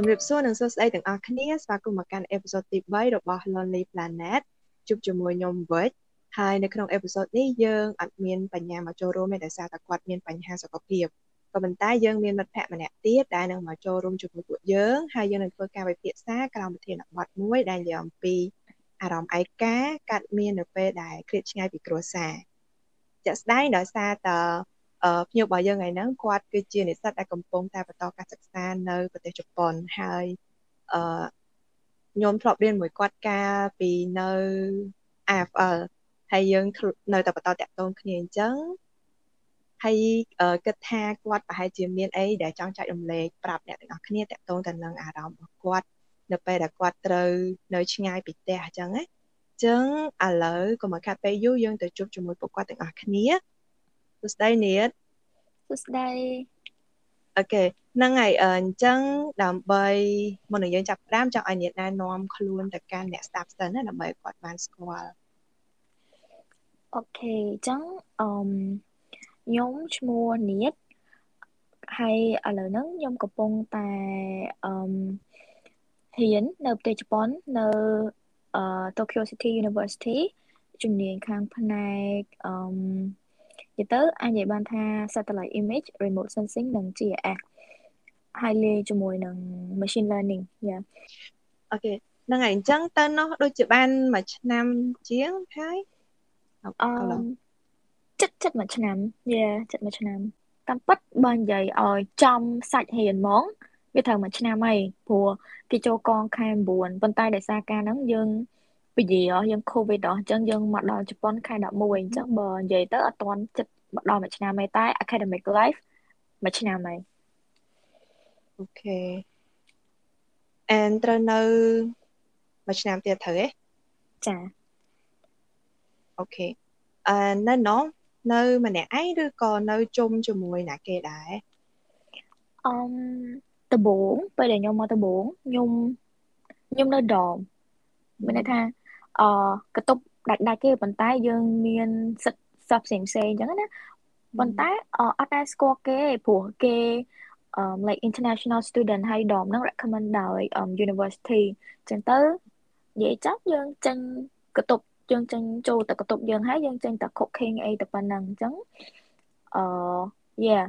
ជំរាបសួរនិងសួស្តីទាំងអស់គ្នាស្វាគមន៍មកកាន់អេពីសូតទី3របស់ Lonely Planet ជួបជាមួយខ្ញុំវិចហើយនៅក្នុងអេពីសូតនេះយើងអត់មានបញ្ញាមកចូលរួមទេដោយសារតែគាត់មានបញ្ហាសុខភាពក៏ប៉ុន្តែយើងមានមិត្តភ័ក្តិម្នាក់ទៀតដែលនឹងមកចូលរួមជាមួយពួកយើងហើយយើងនឹងធ្វើការវិភាសាក្រោមប្រធានបទមួយដែលនិយាយអំពីអារម្មណ៍ឯកាកាត់មាននៅពេលដែលឃ្លាតឆ្ងាយពីគ្រួសារជាក់ស្ដែងដោយសារតើ ភ្ញៀវរបស់យើងថ្ងៃហ្នឹងគាត់គឺជានិស្សិតដែលកំពុងតែបន្តការសិក្សានៅប្រទេសជប៉ុនហើយអឺខ្ញុំធ្លាប់រៀនមួយគាត់កាលពីនៅ AFL ហើយយើងនៅតែបន្តតាក់ទងគ្នាអញ្ចឹងហើយគិតថាគាត់ប្រហែលជាមានអីដែលចង់ចែករំលែកប្រាប់អ្នកទាំងអស់គ្នាតាក់ទងទៅនឹងអារម្មណ៍របស់គាត់នៅពេលដែលគាត់ត្រូវនៅឆ្ងាយពីផ្ទះអញ្ចឹងណាអញ្ចឹងឥឡូវកុំឲ្យខាត់ពេលយូរយើងទៅជួបជាមួយពួកគាត់ទាំងអស់គ្នា សួស្តីនាតសួស្តីអូខេហ្នឹងហើយអញ្ចឹងដើម្បីមុននឹងយើងចាប់ផ្ដើមចង់ឲ្យនាតណែនាំខ្លួនទៅកាន់អ្នក staff សិនណាដើម្បីគាត់បានស្គាល់អូខេអញ្ចឹងអឺខ្ញុំឈ្មោះនាតហើយឥឡូវហ្នឹងខ្ញុំកំពុងតែអឺហ៊ាននៅប្រទេសជប៉ុននៅអឺ Tokyo City University ជំនាញខាងផ្នែកអឺ និយាយទៅអាចនិយាយបានថា satellite image remote sensing និង GIS ហើយលាយជាមួយនឹង machine learning យ៉ាអូខេហ្នឹងហើយអញ្ចឹងទៅនោះដូចជាបានមួយឆ្នាំជាងហើយអឺចិត្តចិត្តមួយឆ្នាំយ៉ាចិត្តមួយឆ្នាំតាមពិតបើនិយាយឲ្យចំសាច់រៀនហ្មងវាត្រូវមួយឆ្នាំហើយព្រោះគេចូលកងខែ9ប៉ុន្តែដោយសារការហ្នឹងយើង ពីយាយើងកូវីដអញ្ចឹងយើងមកដល់ជប៉ុនខែ11អញ្ចឹងបើនិយាយទៅអត់ទាន់ចិត្តមកដល់មួយឆ្នាំទេតែ academic life មួយឆ្នាំហើយអូខេ and ត្រូវនៅមួយឆ្នាំទៀតត្រូវទេចាអូខេអឺនៅនោះនៅម្នាក់ឯងឬក៏នៅជុំជាមួយអ្នកគេដែរអឺដំបងពេលដែលខ្ញុំមកដំបងខ្ញុំខ្ញុំនៅដមមានន័យថា អឺកតុបដាច់ដាច់គេប៉ុន្តែយើងមានសិទ្ធសពផ្សេងផ្សេងអញ្ចឹងណាប៉ុន្តែអត់តែស្គាល់គេព្រោះគេ um like international student ហើយដមហ្នឹង recommend ដោយ um university អញ្ចឹងទៅនិយាយចាប់យើងចេញកតុបយើងចេញចូលទៅកតុបយើងហើយយើងចេញតែ cooking អីទៅប៉ុណ្ណឹងអញ្ចឹងអឺ yeah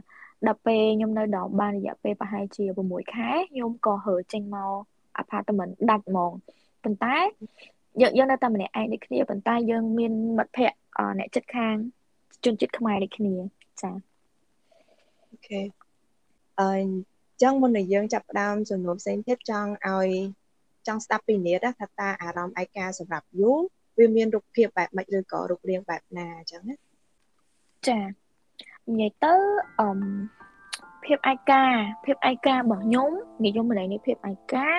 ដល់ពេលខ្ញុំនៅដល់បានរយៈពេលប្រហែលជា6ខែខ្ញុំក៏ហើចេញមក apartment ដាច់ហ្មងប៉ុន្តែ យើងយើងនៅតែម្នាក់ឯងដូចគ្នាប៉ុន្តែយើងមានមិត្តភ័ក្តិអ្នកចិត្តខាងជនជាតិខ្មែរដូចគ្នាចាអូខេអឺអញ្ចឹងមុននឹងយើងចាប់ផ្ដើមសំណួរផ្សេងទៀតចង់ឲ្យចង់ស្ដាប់ពីនាតថាតើអារម្មណ៍ឯកាសម្រាប់យូវាមានរូបភាពបែបម៉េចឬក៏រូបរាងបែបណាអញ្ចឹងណាចានិយាយទៅអឺភាពឯកាភាពឯការបស់ខ្ញុំនិយមន័យនេះភាពឯកា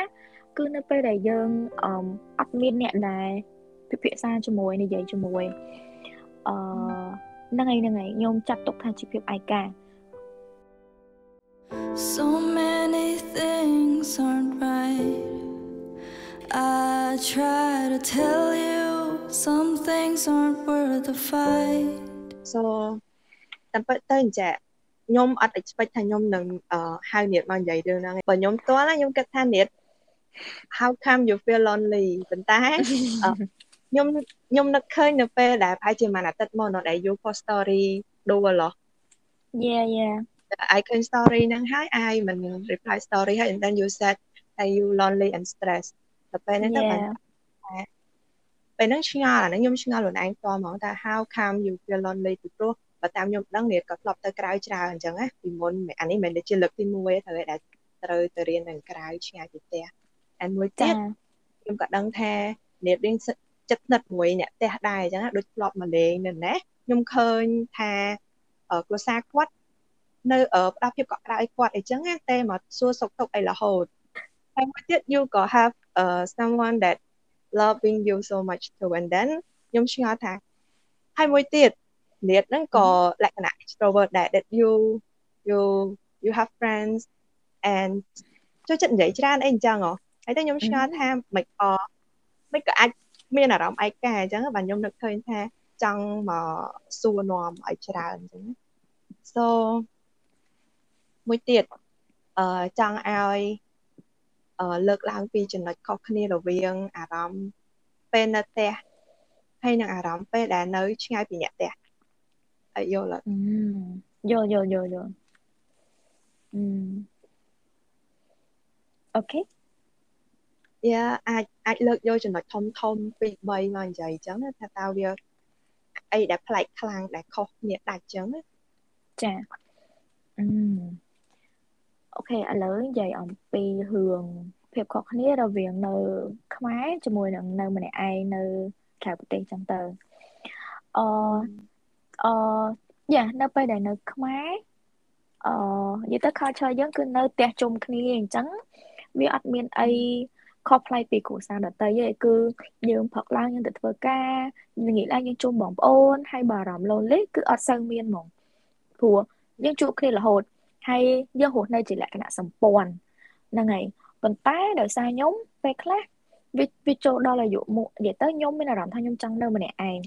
គឺនៅពេលដែលយើងអឺអត់មានអ្នកដែលពិភាក្សាជាមួយនិយាយជាមួយអឺហ្នឹងហើយហ្នឹងហើយខ្ញុំចាត់ទុកថាជាភាពឯកា So many things aren't right I try to tell you some things aren't worth the fight So តាមពិតទៅអញ្ចឹងខ្ញុំអត់ expect ថាខ្ញុំនឹងហៅនាតមកនិយាយរឿងហ្នឹងបើខ្ញុំផ្ទាល់ខ្ញុំគិតថានាត how come you feel lonely ប៉ុន្តែខ្ញុំខ្ញុំនឹកឃើញនៅពេលដែលប្រហែលជាមួយអាទិត្យមុនដែល you post story ដូរឡោះ Yeah yeah I can story ហ្នឹងហើយ I មិន reply story ហើយ and then you said that you lonely and stressed តែពេលហ្នឹងទៅបានពេលហ្នឹងឆ្ងល់អាហ្នឹងខ្ញុំឆ្ងល់ខ្លួនឯងផ្ទាល់ហ្មងថា how come you feel lonely ពីព្រោះបើតាមខ្ញុំដឹងនេះក៏ធ្លាប់ទៅក្រៅច្រើនអញ្ចឹងណាពីមុនអានេះមិនមែនជាលើកទី1ទេត្រូវតែត្រូវទៅរៀននៅក្រៅឆ្ងាយពីផ្ទះ and មួយទៀតខ្ញុំក៏ដឹងថានេះរៀនចិត្តស្និទ្ធមួយអ្នកផ្ទះដែរអញ្ចឹងណាដូចធ្លាប់មកលេងនៅណាខ្ញុំឃើញថាគ្រួសារគាត់នៅផ្ដល់ភាពកក់ក្ដៅឲ្យគាត់អីចឹងណាតែមកសួរសុខទុក្ខអីរហូតហើយមួយទៀត you ក៏ have uh, someone that loving you so much too and then ខ្ញុំឆ្ងល់ថាហើយមួយទៀតនាតហ្នឹងក៏លក្ខណៈ extrovert ដែរ that you you you have friends and ចូលចិត្តនិយាយច្រើនអីអញ្ចឹងហ៎ ហើយតែខ្ញុំឆ្ងល់ថាមិនក៏មិនក៏អាចមានអារម្មណ៍ឯកាអញ្ចឹងបាទខ្ញុំនឹកឃើញថាចង់មកសួរនាំឲ្យច្រើនអញ្ចឹង so មួយទៀតអឺចង់ឲ្យលើកឡើងពីចំណុចខុសគ្នារវាង អារម្មណ៍ពេលនៅផ្ទះហើយនឹងអារម្មណ៍ពេលដែលនៅឆ្ងាយពីអ្នកផ្ទះហើយយល់អត់យល់យល់យល់យល់អឺអូខេ យ៉ាអាចអាចលើកយកចំណុចធំធំពីរ3មកនិយាយអញ្ចឹងថាតើវាអីដែលប្លែកខ្លាំងដែលខុសគ្នាដាច់អញ្ចឹងចាអឺអូខេឥឡូវនិយាយអំពីរឿងភាពខុសគ្នារវាងនៅខ្មែរជាមួយនឹងនៅម្នាក់ឯងនៅក្រៅប្រទេសចឹងទៅអឺអឺយ៉ានៅពេលដែលនៅខ្មែរអឺនិយាយទៅ culture យើងគឺនៅផ្ទះជុំគ្នាអញ្ចឹងវាអត់មានអី ខុសប្លែកពីគ្រួសារដទៃទេគឺយើងផឹកឡើងយើងទៅធ្វើការល្ងាចឡើងយើងជុំបងប្អូនហើយបើអារម្មណ៍ lonely គឺអត់សូវមានហ្មងព្រោះយើងជួបគ្នារហូតហើយយើងរស់នៅជាលក្ខណៈសម្ព័ន្ធហ្នឹងហើយប៉ុន្តែដោយសារខ្ញុំពេលខ្លះវាវាចូលដល់អាយុមុខនិយាយទៅខ្ញុំមានអារម្មណ៍ថាខ្ញុំចង់នៅម្នាក់ឯង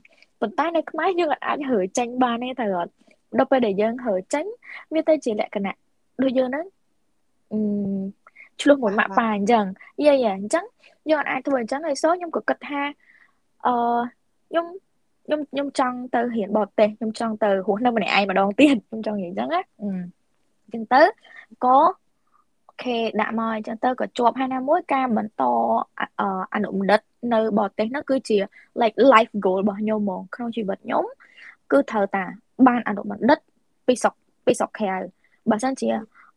ប៉ុន្តែនៅខ្មែរយើងអាចហើចេញបានទេទៅអត់ដល់ពេលដែលយើងហើចេញវាទៅជាលក្ខណៈដូចយើងហ្នឹងអឺ ឆ្លោះមួយម៉ាក់ប៉ាអញ្ចឹងយាយអញ្ចឹងយើងអាចធ្វើអញ្ចឹងហើយសូខ្ញុំក៏គិតថាអឺខ្ញុំខ្ញុំខ្ញុំចង់ទៅរៀនបរទេសខ្ញុំចង់ទៅរស់នៅម្នាក់ឯងម្ដងទៀតខ្ញុំចង់និយាយអញ្ចឹងណាអញ្ចឹងទៅក៏អូខេដាក់មកអញ្ចឹងទៅក៏ជាប់ហើយណាមួយការបន្តអនុបណ្ឌិតនៅបរទេសនោះគឺជា like life goal របស់ខ្ញុំហ្មងក្នុងជីវិតខ្ញុំគឺត្រូវតាបានអនុបណ្ឌិតពីស្រុកពីស្រុកក្រៅបើមិនជា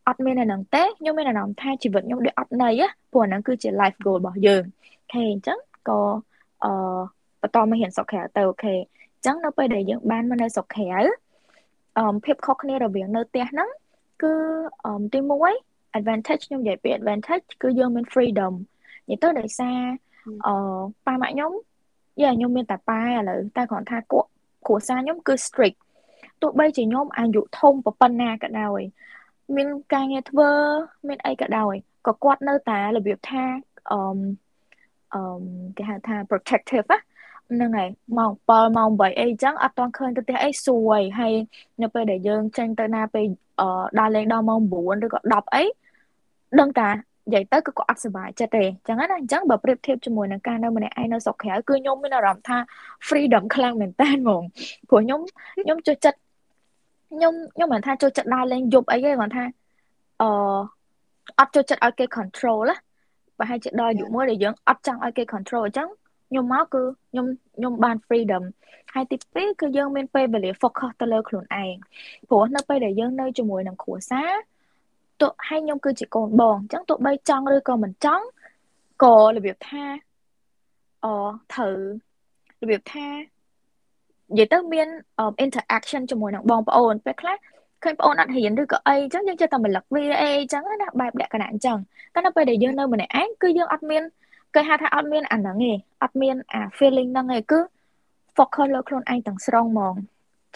អត់មានអាហ្នឹងទេខ្ញុំមានអារម្មណ៍ថាជីវិតខ្ញុំដូចអត់ន័យព្រោះអាហ្នឹងគឺជា life goal របស់យើងអូខេអញ្ចឹងក៏អឺបន្តមករៀនស្រុកក្រៅទៅអូខេអញ្ចឹងនៅពេលដែលយើងបានមកនៅស្រុកក្រៅអឺភាពខុសគ្នារវាងនៅផ្ទះហ្នឹងគឺអឺទី1 advantage ខ្ញុំនិយាយពី advantage គឺយើងមាន freedom និយាយទៅដោយសារអឺប៉ាម៉ាក់ខ្ញុំយ៉ាខ្ញុំមានតែប៉ាឥឡូវតែគ្រាន់ថាគាត់គ្រួសារខ្ញុំគឺ strict ទោះបីជាខ្ញុំអាយុធំប៉ុណ្ណាក៏ដោយ មានការងារធ្វើ មានអីក៏ដោយក៏គាត់នៅតែរបៀបថាអឺអឺគេហៅថា protective ហ្នឹងហើយម៉ោង7ម៉ោង8អីចឹងអត់ទាន់ឃើញទៅផ្ទះអីសួយហើយនៅពេលដែលយើងចេញទៅណាពេលអឺដើរលេងដល់ម៉ោង9ឬក៏10អីដឹងតានិយាយទៅគឺក៏អត់សុបាយចិត្តទេអញ្ចឹងណាអញ្ចឹងបើប្រៀបធៀបជាមួយនឹងការនៅម្នាក់ឯងនៅស្រុកក្រៅគឺខ្ញុំមានអារម្មណ៍ថា freedom ខ្លាំងមែនតើហ្មងព្រោះខ្ញុំខ្ញុំចូលចិត្ត ខ្ញុំខ្ញុំមិនថាចូលចិត្តដើរលេងយប់អីទេគាត់ថាអឺអត់ចូលចិត្តឲ្យគេ control ណាប្រហែលជាដល់យុមួយដែលយើងអត់ចង់ឲ្យគេ control អញ្ចឹងខ្ញុំមកគឺខ្ញុំខ្ញុំបាន freedom ហើយទី2គឺយើងមានពេលវេលា focus ទៅលើខ្លួនឯងព្រោះនៅពេលដែលយើងនៅជាមួយនឹងគ្រួសារទោះហើយខ្ញុំគឺជាកូនបងអញ្ចឹងទោះបីចង់ឬក៏មិនចង់ក៏របៀបថាអត្រូវរបៀបថា និយាយទៅមាន interaction ជាមួយនឹងបងប្អូនពេលខ្លះឃើញបងប្អូនអត់ហ៊ានឬក៏អីអញ្ចឹងយើងចេះតែម្លឹកវាអីអញ្ចឹងណាបែបលក្ខណៈអញ្ចឹងតែនៅពេលដែលយើងនៅម្នាក់ឯងគឺយើងអត់មានគេហៅថាអត់មានអាហ្នឹងទេអត់មានអា feeling ហ្នឹងទេគឺ focus លើខ្លួនឯងទាំងស្រុងហ្មង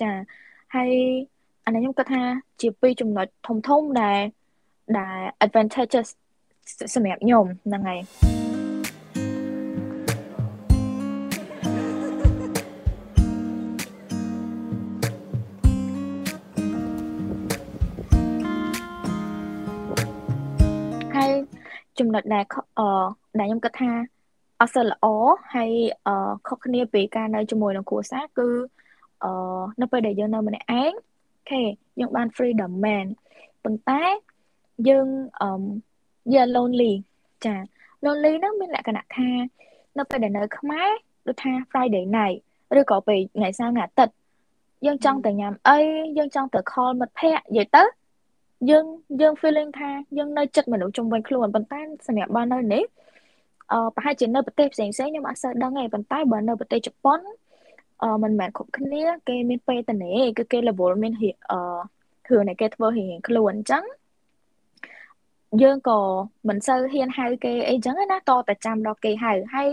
ចាហើយអានេះខ្ញុំគិតថាជាពីរចំណុចធំធំដែលដែល advantages សម្រាប់ខ្ញុំហ្នឹងហើយ ចំណុចដែលអឺដែលខ្ញុំគិតថាអត់សូវល្អហើយអឺខុសគ្នាពីការនៅជាមួយនឹងគ្រួសារគឺអឺនៅពេលដែលយើងនៅម្នាក់ឯងអូខេយើងបាន freedom មែនប៉ុន្តែយើងអឺ yeah lonely ចា lonely ហ្នឹងមានលក្ខណៈថានៅពេលដែលនៅខ្មែរដូចថា Friday night ឬក៏ពេលថ្ងៃសៅរ៍ថ្ងៃអាទិត្យយើងចង់ទៅញ៉ាំអីយើងចង់ទៅ call មិត្តភ័ក្តិនិយាយទៅ យើងយើង feeling ថាយើងនៅចិត្តមនុស្សជុំវិញខ្លួនប៉ុន្តែសម្រាប់បើនៅនេះអឺប្រហែលជានៅប្រទេសផ្សេងផ្សេងខ្ញុំអត់សូវដឹងទេប៉ុន្តែបើនៅប្រទេសជប៉ុនអឺមិនមែនគ្រប់គ្នា គេមានពេតនេគឺគេ level មានអឺគ្រឿងដែលគេធ្វើរៀងខ្លួនអញ្ចឹងយើងក៏មិនសូវហ៊ានហៅគេអីចឹងណាតតែចាំដល់គេហៅហើយ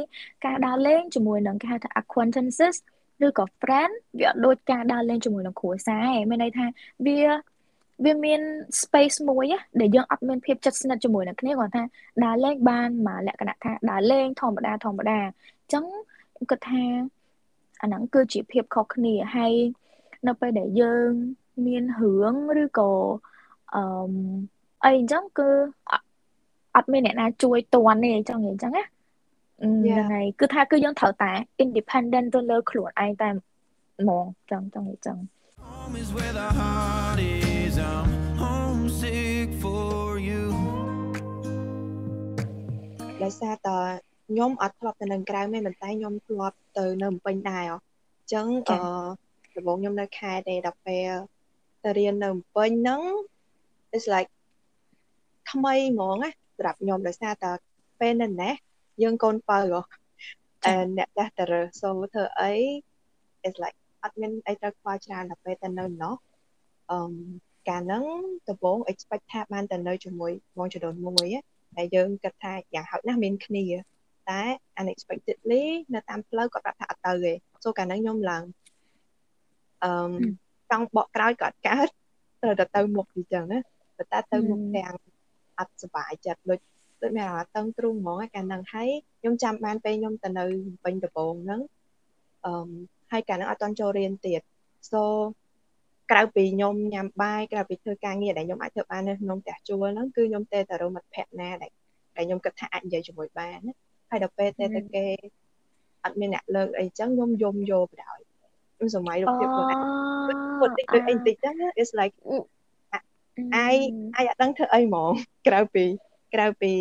ការដើរលេងជាមួយនឹងគេហៅថា acquaintances ឬក៏ friend វាអត់ដូចការដើរលេងជាមួយនឹងគ្រួសារឯងមានន័យថាវា វាមាន space មួយដែលយើងអត់មានភាពជិតស្និទ្ធជាមួយនឹងគ្នាគាត់ថាដើរលេងបានមកលក្ខណៈថាដើរលេងធម្មតាធម្មតាអញ្ចឹងគាត់ថាអាហ្នឹងគឺជាភាពខុសគ្នាហើយនៅពេលដែលយើងមានរឿងឬក៏អឺអីអញ្ចឹងគឺអអត់មានអ្នកណាជួយតន់ទេចង់និយាយអញ្ចឹងណាហ្នឹងហើយគឺថាគឺយើងត្រូវតែ independent ទៅលើខ្លួនឯងតែហ្មងចង់ចង់និយាយអញ្ចឹង Home is where the heart is I'm homesick for you ដោយសារតខ្ញុំអត់ធ្លាប់ទៅនៅក្រៅមែនប៉ុន្តែខ្ញុំធ្លាប់ទៅនៅភ្នំពេញដែរអញ្ចឹងអឺដំបូងខ្ញុំនៅខេត្តទេដល់ពេលទៅរៀននៅភ្នំពេញហ្នឹង it's like ថ្មីហ្មងណាសម្រាប់ខ្ញុំដោយសារតែពេលនៅណេះយើងកូនបើអឺអ្នកចាស់តើ so ធ្វើអី it's like អត់មានអីត្រូវខ្វល់ច្រើនដល់ពេលទៅនៅនោះអឺ កាលហ្នឹងដំបូង expect ថាបានទៅនៅជាមួយបងចដូនមួយតែយើងគិតថាយ៉ាងហោចណាស់មានគ្នាតែ unexpectedly នៅតាមផ្លូវគាត់ប្រាប់ថាអត់ទៅទេ so កាលហ្នឹងខ្ញុំឡើងអឺចង់បកក្រោយក៏អត់កើតត្រូវតែទៅមុខអញ្ចឹងណាប៉ុន្តែទៅមុខទាំងអត់សុបាយចិត្តដូចដូចមានអារម្មណ៍តឹងទ្រូងហ្មងកាលហ្នឹងហើយខ្ញុំចាំបានពេលខ្ញុំទៅនៅពេញដំបងហ្នឹងអឺហើយកាលហ្នឹងអត់តន់ចូលរៀនទៀត so ក្រៅពីខ្ញុំញ៉ាំបាយក្រៅពីធ្វើការងារដែលខ្ញុំអាចធ្វើបាននៅក្នុងផ្ទះជួលហ្នឹងគឺខ្ញុំតែទៅរកមិត្តភ័ក្ដិណាដែលដែលខ្ញុំគិតថាអាចនិយាយជាមួយបានណាហើយដល់ពេលតែទៅគេអត់មានអ្នកលើកអីចឹងខ្ញុំយំយកបដ ாய் ខ្ញុំសម័យរូបភាពខ្លួនឯងគាត់តិចដូចអីតិចចឹង it's like អាយអាយអត់ដឹងធ្វើអីហ្មងក្រៅពីក្រៅពី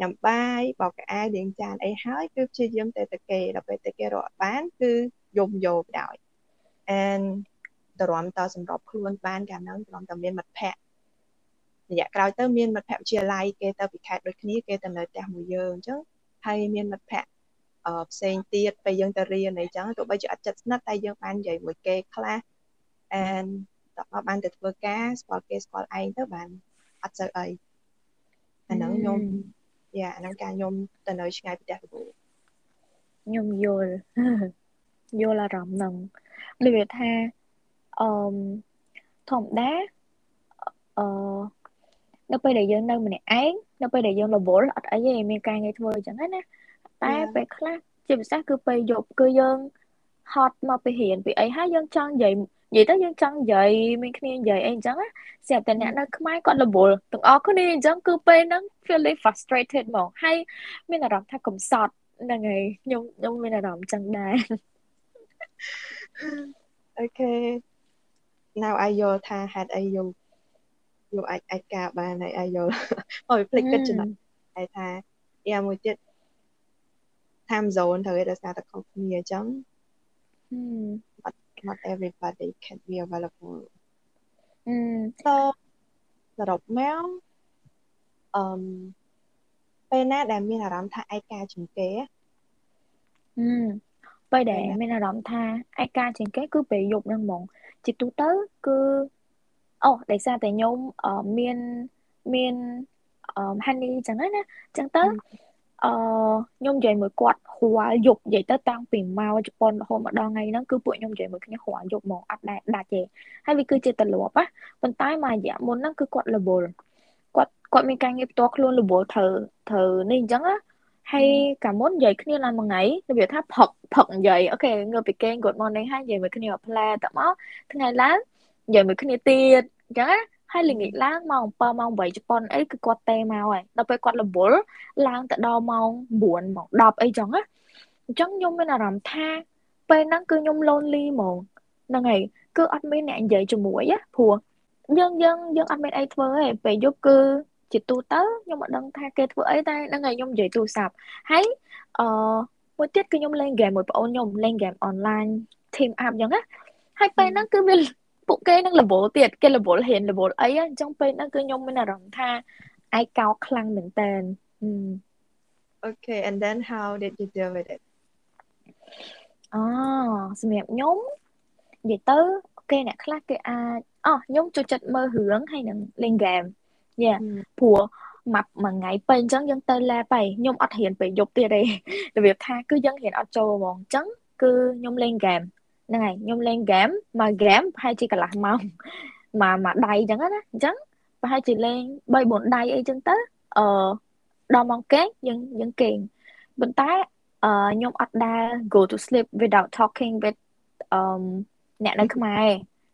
ញ៉ាំបាយបោកកៅអៅលាងចានអីហើយគឺព្យាយាមតែតែគេដល់ពេលតែគេរកបានគឺយំយកបដ ாய் and តរំតសម្របខ្លួនបានកាលហ្នឹងតរំតមានមិត្តភ័ក្តិរយៈក្រោយទៅមានមិត្តភ័ក្តិវិទ្យាល័យគេទៅពីខេត្តដូចគ្នាគេទៅនៅផ្ទះមួយយើងអញ្ចឹងហើយមានមិត្តភ័ក្តិអឺផ្សេងទៀតពេលយើងទៅរៀនអីចឹងទោះបីជាអត់ចិត្តស្និទ្ធតែយើងបាននិយាយមួយគេខ្លះ and តបបានទៅធ្វើការស្គាល់គេស្គាល់ឯងទៅបានអត់សូវអីអាហ្នឹងខ្ញុំយ៉ាអាហ្នឹងការខ្ញុំទៅនៅឆ្ងាយពីផ្ទះគ្រូខ្ញុំយល់យល់អារម្មណ៍ហ្នឹងដូចថា អឺធម្មតាអឺនៅពេលដែលយើងនៅម្នាក់ឯងនៅពេលដែលយើងរវល់អត់អីទេមានការងារធ្វើអញ្ចឹងណាតែពេលខ្លះជាពិសេសគឺពេលយប់គឺយើងហត់មកពីរៀនពីអីហើយយើងចង់និយាយនិយាយទៅយើងចង់និយាយមានគ្នានិយាយអីអញ្ចឹងណាស្រាប់តែអ្នកនៅខ្មែរគាត់រវល់ទាំងអស់គ្នាអញ្ចឹងគឺពេលហ្នឹង feeling frustrated ហ្មងហើយមានអារម្មណ៍ថាកំសត់ហ្នឹងហើយខ្ញុំខ្ញុំមានអារម្មណ៍ចឹងដែរអូខេ now អាយយល់ថាហេតុអីយកយកអាចអាចការបានហើយអាយយល់អូយភ្លេចគិតចំណុចហើយថាយ៉ាងមួយទៀត time zone ត្រូវឲ្យដោយសារតែខុសគ្នាអញ្ចឹង but not everybody can be available អឺ so សរុបមកអឺពេលណាដែលមានអារម្មណ៍ថាឯកាជាងគេអឺពេលដែលមានអារម្មណ៍ថាឯកាជាងគេគឺពេលយប់ហ្នឹងហ្មង ជាទូទៅគឺអូដោយសារតែខ្ញុំមានមានអឺ honey អញ្ចឹងណាអញ្ចឹងទៅអឺខ្ញុំនិយាយមួយគាត់រាល់យប់និយាយទៅតាំងពីមកជប៉ុនរហូតមកដល់ថ្ងៃហ្នឹងគឺពួកខ្ញុំនិយាយមួយគ្នារាល់យប់ហ្មងអត់ដែលដាច់ទេហើយវាគឺជាទម្លាប់ណាប៉ុន្តែមករយៈមុនហ្នឹងគឺគាត់រវល់គាត់គាត់មានការងារផ្ទាល់ខ្លួនរវល់ត្រូវត្រូវនេះអញ្ចឹងណា ហើយកាលមុននិយាយគ្នាឡើងមួយថ្ងៃរបៀបថាផឹកផឹកនិយាយអូខេងើបពីគេ good morning ហើយនិយាយមួយគ្នាផ្លែតមកថ្ងៃឡើងនិយាយមួយគ្នាទៀតអញ្ចឹងណាហើយល្ងាចឡើងម៉ោង7ម៉ោង8ជប៉ុនអីគឺគាត់ទេមកហើយដល់ពេលគាត់រវល់ឡើងទៅដល់ម៉ោង9ម៉ោង10អីចឹងណាអញ្ចឹងខ្ញុំមានអារម្មណ៍ថាពេលហ្នឹងគឺខ្ញុំ lonely ហ្មងហ្នឹងហើយគឺអត់មានអ្នកនិយាយជាមួយណាព្រោះយើងយើងយើងអត់មានអីធ្វើទេពេលយប់គឺ ជាទូទៅខ្ញុំមិនដឹងថាគេធ្វើអីតែហ្នឹងហើយខ្ញុំនិយាយទូរស័ព្ទហើយអឺមួយទៀតគឺខ្ញុំលេងហ្គេមមួយប្អូនខ្ញុំលេងហ្គេមអនឡាញ team up អញ្ចឹងណាហើយពេលហ្នឹងគឺវាពួកគេនឹង level ទៀតគេ level ហ៊ាន level អីអញ្ចឹងពេលហ្នឹងគឺខ្ញុំមានអារម្មណ៍ថាឯកោខ្លាំងមែនតើ Okay and then how did you deal with it អូសម្រាប់ខ្ញុំនិយាយទៅគេអ្នកខ្លះគេអាចអូខ្ញុំចូលចិត្តមើលរឿងហើយនឹងលេងហ្គេម យ៉ាព្រោះមួយមួយថ្ងៃពេញអញ្ចឹងយើងទៅ lab ហើយខ្ញុំអត់រៀនពេលយប់ទៀតទេរបៀបថាគឺយើងរៀនអត់ចូលហ្មងអញ្ចឹងគឺខ្ញុំលេងហ្គេមហ្នឹងហើយខ្ញុំលេងហ្គេមមួយហ្គេមប្រហែលជាកន្លះម៉ោងមួយមួយដៃអញ្ចឹងណាអញ្ចឹងប្រហែលជាលេង3 4ដៃអីចឹងទៅអឺដល់ម៉ោងគេងយើងយើងគេងប៉ុន្តែអឺខ្ញុំអត់ដែល go to sleep without talking with អឺអ្នកនៅខ្មែរ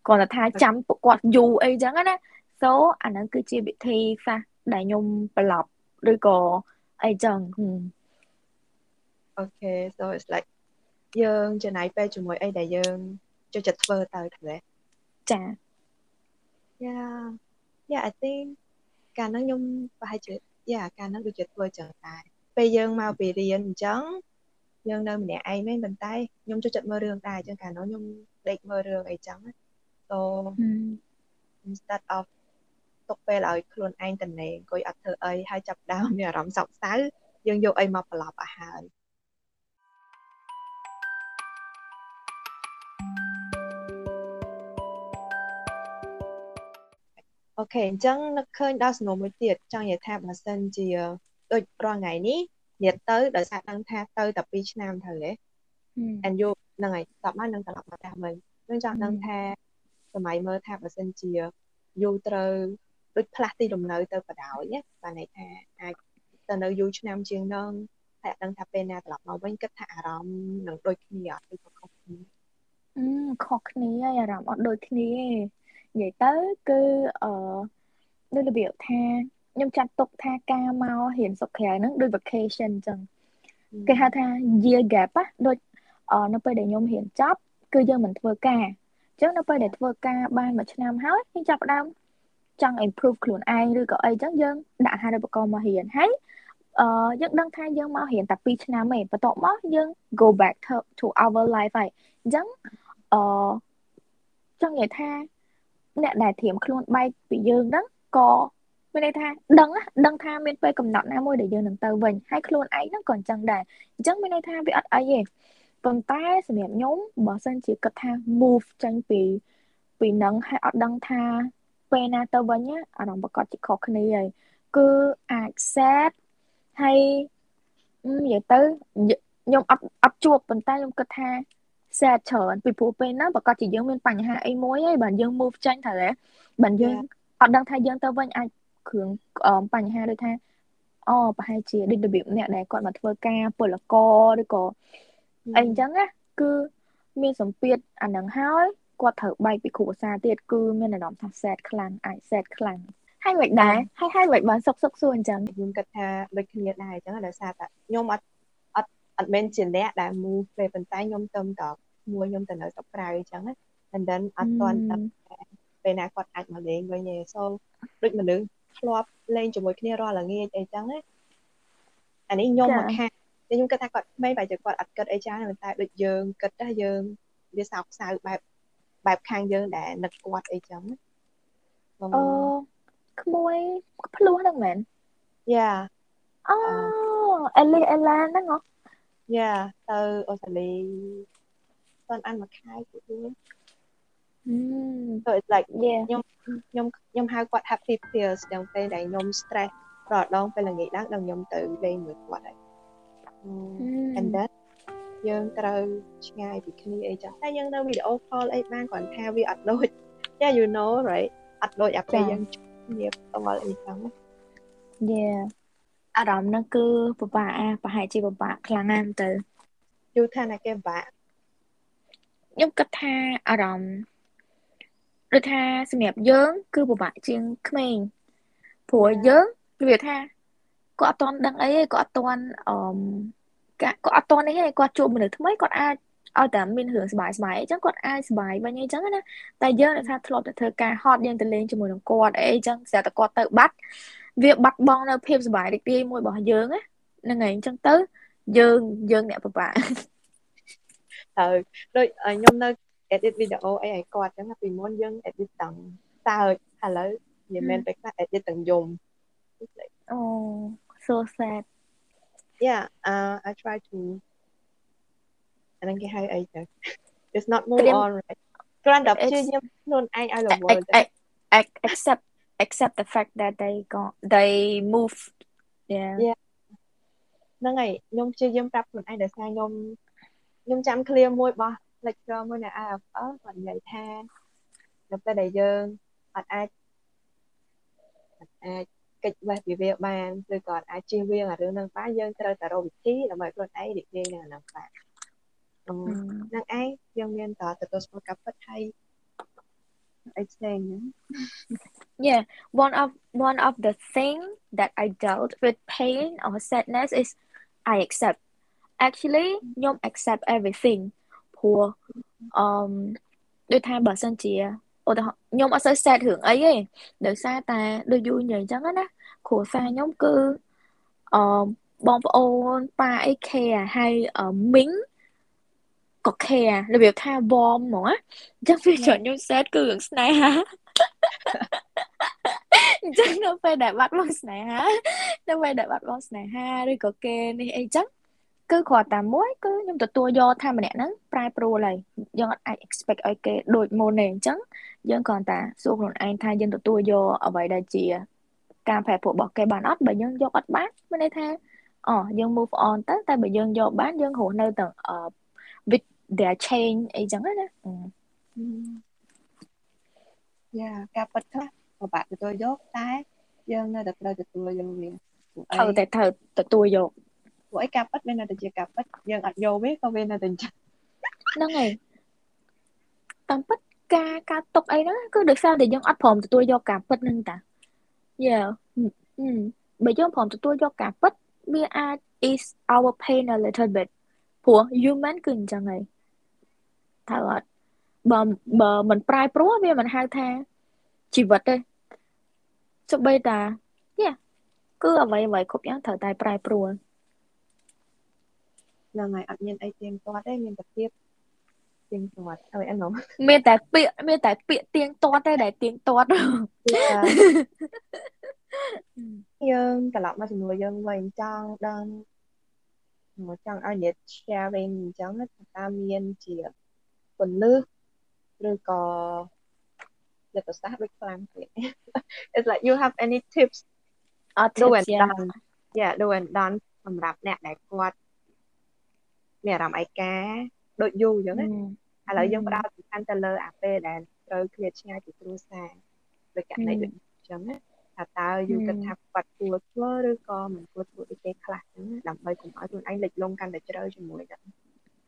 គាត់ថាចាំពួកគាត់យូរអីចឹងណា so អាហ្នឹងគឺជាវិធីសាស្ត្រដែលខ្ញុំប្រឡប់ឬក៏អីចឹង Okay so it's like យើងចំណាយពេលជាមួយអីដែលយើងចូលចិត្តធ្វើទៅទេចា Yeah yeah I think កាលហ្នឹងខ្ញុំប្រហែលជា yeah កាលហ្នឹងដូចជាធ្វើចឹងដែរពេលយើងមកពីរៀនអញ្ចឹងយើងនៅម្នាក់ឯងមែនប៉ុន្តែខ្ញុំចូលចិត្តមើលរឿងដែរអញ្ចឹងកាលនោះខ្ញុំដេកមើលរឿងអីចឹង so instead of ទុកពេលឲ្យខ្លួនឯងតនេអង្គុយអត់ធ្វើអីហើយចាប់ដើមមានអារម្មណ៍សោកសៅយើងយកអីមកប្រឡប់ឲ្យហើយអូខេអញ្ចឹងនឹកឃើញដល់សំណួរមួយទៀតចង់និយាយថាបើសិនជាដូចរាល់ថ្ងៃនេះនិយាយទៅដោយសារដឹងថាទៅតែ2ឆ្នាំទៅហ៎ and you ហ្នឹងហើយតបមកនឹងត្រឡប់មកផ្ទះវិញខ្ញុំចង់ដឹងថាសម័យមើលថាបើសិនជាយូរត្រូវ ដូចផ្លាស់ទីលំនៅទៅបដ ாய் ណាបានន័យថាអាចទៅនៅយូរឆ្នាំជាងនឹងតែដឹងថាពេលណាត្រឡប់មកវិញគិតថាអារម្មណ៍នឹងដូចគ្នាអត់ឬក៏ខុសគ្នាអឺខុសគ្នាហើយអារម្មណ៍អត់ដូចគ្នាទេនិយាយទៅគឺអឺនៅរបៀបថាខ្ញុំចាត់ទុកថាការមករៀនសុខក្រៅហ្នឹងដូច vacation អញ្ចឹងគេហៅថា year gap ណាដូចនៅពេលដែលខ្ញុំរៀនចប់គឺយើងមិនធ្វើការអញ្ចឹងនៅពេលដែលធ្វើការបានមួយឆ្នាំហើយខ្ញុំចាប់ផ្ដើម ចង់ improve ខ្លួនឯងឬក៏អីចឹងយើងដាក់ហានិបកមករៀនហើយអឺយើងដឹងថាយើងមករៀនតែ2ឆ្នាំឯងបន្ទាប់មកយើង go back to, to our life ហើយអញ្ចឹងអឺចង់និយាយថាអ្នកដែលត្រៀមខ្លួនបែកពីយើងហ្នឹងក៏មានន័យថាដឹងដឹងថាមានពេលកំណត់ណាមួយដែលយើងនឹងទៅវិញហើយខ្លួនឯងហ្នឹងក៏អញ្ចឹងដែរអញ្ចឹងមានន័យថាវាអត់អីទេប៉ុន្តែសម្រាប់ខ្ញុំបើសិនជាគិតថា move ចេញពីពីនឹងហើយអត់ដឹងថា ពេលណាទៅវិញអារម្មណ៍ប្រកបជាខុសគ្នាហើយគឺអាច sad ហើយនិយាយទៅខ្ញុំអត់អត់ជួបប៉ុន្តែខ្ញុំគិតថា sad ច្រើនពីព្រោះពេលហ្នឹងប្រកាសជាយើងមានបញ្ហាអីមួយហើយបើយើង move ចេញទៅហ៎បើយើងអត់ដឹងថាយើងទៅវិញអាចគ្រឿងបញ្ហាដូចថាអូប្រហែលជាដូចរបៀបអ្នកដែលគាត់មកធ្វើការពលករឬក៏អីអញ្ចឹងណាគឺមានសម្ពាធអានឹងហើយ គាត់ត្រូវបែកពីគ្រូភាសាទៀតគឺមានអារម្មណ៍ថា sad ខ្លាំងអាច sad ខ្លាំងហើយមិនដែរហើយហើយមិនបានសុកសុកសួរអញ្ចឹងខ្ញុំគិតថាដូចគ្នាដែរអញ្ចឹងដោយសារតែខ្ញុំអត់អត់អត់មែនជាអ្នកដែល move ពេលប៉ុន្តែខ្ញុំទៅតមួយខ្ញុំទៅនៅស្រុកក្រៅអញ្ចឹងណា and then អត់ទាន់ពេលណាគាត់អាចមកលេងវិញទេ so ដូចមនុស្សធ្លាប់លេងជាមួយគ្នារាល់ល្ងាចអីចឹងណាអានេះខ្ញុំមកខាងខ្ញុំគិតថាគាត់មិនបែរជាគាត់អត់គិតអីច្រើនតែដូចយើងគិតថាយើងវាសោកសៅបែប បែបខាងយើងដែលនឹកគាត់អីចឹងអូក្មួយភ្លោះហ្នឹងមែនយ៉ាអូអេលីអេឡាហ្នឹងហ៎យ៉ាទៅអូស្ត្រាលីតន់អានមួយខែពួកយើង so it's like ខ្ញុំខ្ញុំខ្ញុំហៅគាត់ happy pills ទាំងពេលដែលខ្ញុំ stress រាល់ដងពេលល្ងាចឡើងដល់ខ្ញុំទៅលេងមួយគាត់ហើយ and then យើងត្រូវឆ្ងាយពីគ្នាអីចឹងតែយើងនៅវីដេអូ call អីបានគ្រាន់ថាវាអត់ដូច Yeah you know right អត់ដូចអាពេលយើងគ្នាផ្ទាល់អីចឹង Yeah អារម្មណ៍ហ្នឹងគឺពិបាកប្រហែលជាពិបាកខ្លាំងណាស់ទៅយូរថាណាគេពិបាកខ្ញុំគិតថាអារម្មណ៍ដូចថាសម្រាប់យើង គឺពិបាកជាងក្មេងព្រោះយើងនិយាយថាគាត់អត់តន់ដឹងអីទេគាត់អត់តន់អឺ គាត់អត់តន់នេះទេគាត់ជួបមនុស្សថ្មីគាត់អាចឲ្យតែមានរឿងសុបាយសុបាយអញ្ចឹងគាត់អាចសុបាយវិញអញ្ចឹងណាតែយើងថាធ្លាប់តែធ្វើការហត់យើងទៅលេងជាមួយនឹងគាត់អីអញ្ចឹងស្រាប់តែគាត់ទៅបាត់វាបាត់បង់នៅភាពសុបាយរីករាយមួយរបស់យើងហ្នឹងហើយអញ្ចឹងទៅយើងយើងអ្នកពិបាកហើយដូចខ្ញុំនៅ edit វីដេអូអីឲ្យគាត់អញ្ចឹងពីមុនយើង edit ទាំងសើចឥឡូវនិយាយមែនទៅខ្លះ edit ទាំងយំអូ so sad yeah uh I try to អានឹងគេហៅអីទៅ it's not move on right គ្រាន់តែព្យាយាមខ្លួនឯងឲ្យរវល់ទៅ accept accept the fact that they go they move yeah yeah ហ្នឹងហើយខ្ញុំព្យាយាមប្រាប់ខ្លួនឯងដោយសារខ្ញុំខ្ញុំចាំ clear មួយរបស់ lecture មួយនៅ IFL គាត់និយាយថានៅពេលដែលយើងអត់អាចអាចកិច្ ចវេះពីវាបានឬក៏អាចជៀសវាងអារឿងហ្នឹងបានយើងត្រូវតែរកវិធីដើម្បីខ្លួនឯងរីករាយនឹងអាហ្នឹងបានហ្នឹងឯងយើងមានតទទួលស្គាល់ការពិតហើយអីផ្សេងហ្នឹង Yeah one of one of the thing that I dealt with pain or sadness is I accept actually ខ្ញុំ accept everything ព្រោះអឺដូចថាបើសិនជា ឧទាហរណ៍ខ្ញុំអត់សូវ sad រឿងអីទេដោយសារតែដូចយូរនិយាយអញ្ចឹងណាគ្រួសារខ្ញុំគឺអឺបងប្អូនប៉ាអី care ហើយមីងក៏ care របៀបថា warm ហ្មងណាអញ្ចឹងវាច្រើនខ្ញុំ sad គឺរឿងស្នេហាអញ្ចឹងនៅពេលដែលបាត់បង់ស្នេហានៅពេលដែលបាត់បង់ស្នេហាឬក៏គេនេះអីចឹងគឺគ្រាន់តែមួយគឺខ្ញុំទទួលយកថាម្នាក់ហ្នឹងប្រែប្រួលហើយយើងអត់អាច expect ឲ្យគេដូចមុនទេអញ្ចឹងយើងគ្រាន់តែសួរខ្លួនឯងថាយើងទទួលយកអ្វីដែលជាការប្រែប្រួលរបស់គេបានអត់បើយើងយកអត់បានមានន័យថាអូយើង move on ទៅតែបើយើងយកបានយើងរស់នៅទៅ with their change អីចឹងណាយ៉ាការពិតខ្លះពិបាកទទួលយកតែយើងនៅតែត្រូវទទួលយកវាត្រូវតែត្រូវទទួលយកព្រោះអីការពិតវានៅតែជាការពិតយើងអត់យកវាក៏វានៅតែអញ្ចឹងហ្នឹងហើយតាមពិត ការការຕົកអីហ្នឹងគឺដោយសារតែយើងអត់ព្រមទទួលយកការពិតហ្នឹងតាយ៉ាបើយើងព្រមទទួលយកការពិតវាអាច is our pain a little bit ព្រោះ human គឺអញ្ចឹងហើយត្រូវអត់បើបើមិនប្រែប្រួលវាមិនហៅថាជីវិតទេចុះបីតាយ៉ាគឺអ្វីអ្វីគ្រប់យ៉ាងត្រូវតែប្រែប្រួលហ្នឹងហើយអត់មានអីទៀងទាត់ទេមានតែភាព ទៀងទាត់ហើយអនុមានតែពាក្យមានតែពាក្យទៀងទាត់ទេដែលទៀងទាត់យើងត្រឡប់មកចំនួនយើងវិញចង់ដឹងមកចង់ឲ្យអ្នក sharing អញ្ចឹងថាមានជាពន្លឺឬក៏យុទ្ធសាស្ត្រដូចខ្លាំងទៀត It's like you have any tips or do and done yeah do and done សម្រាប់អ្នកដែលគាត់មានអារម្មណ៍ឯកា ដូចយូរអញ្ចឹងណាឥឡូវយើងផ្ដោតសំខាន់ទៅលើអាពេលដែលត្រូវឃ្លាតឆ្ងាយពីគ្រួសារដូចករណីដូចអញ្ចឹងណាថាតើយូគិតថាគាត់គួរធ្វើឬក៏មិនគួរធ្វើដូចគេខ្លះហ្នឹងដើម្បីកុំឲ្យខ្លួនឯងលិចលង់កាន់តែជ្រៅជាមួយនឹង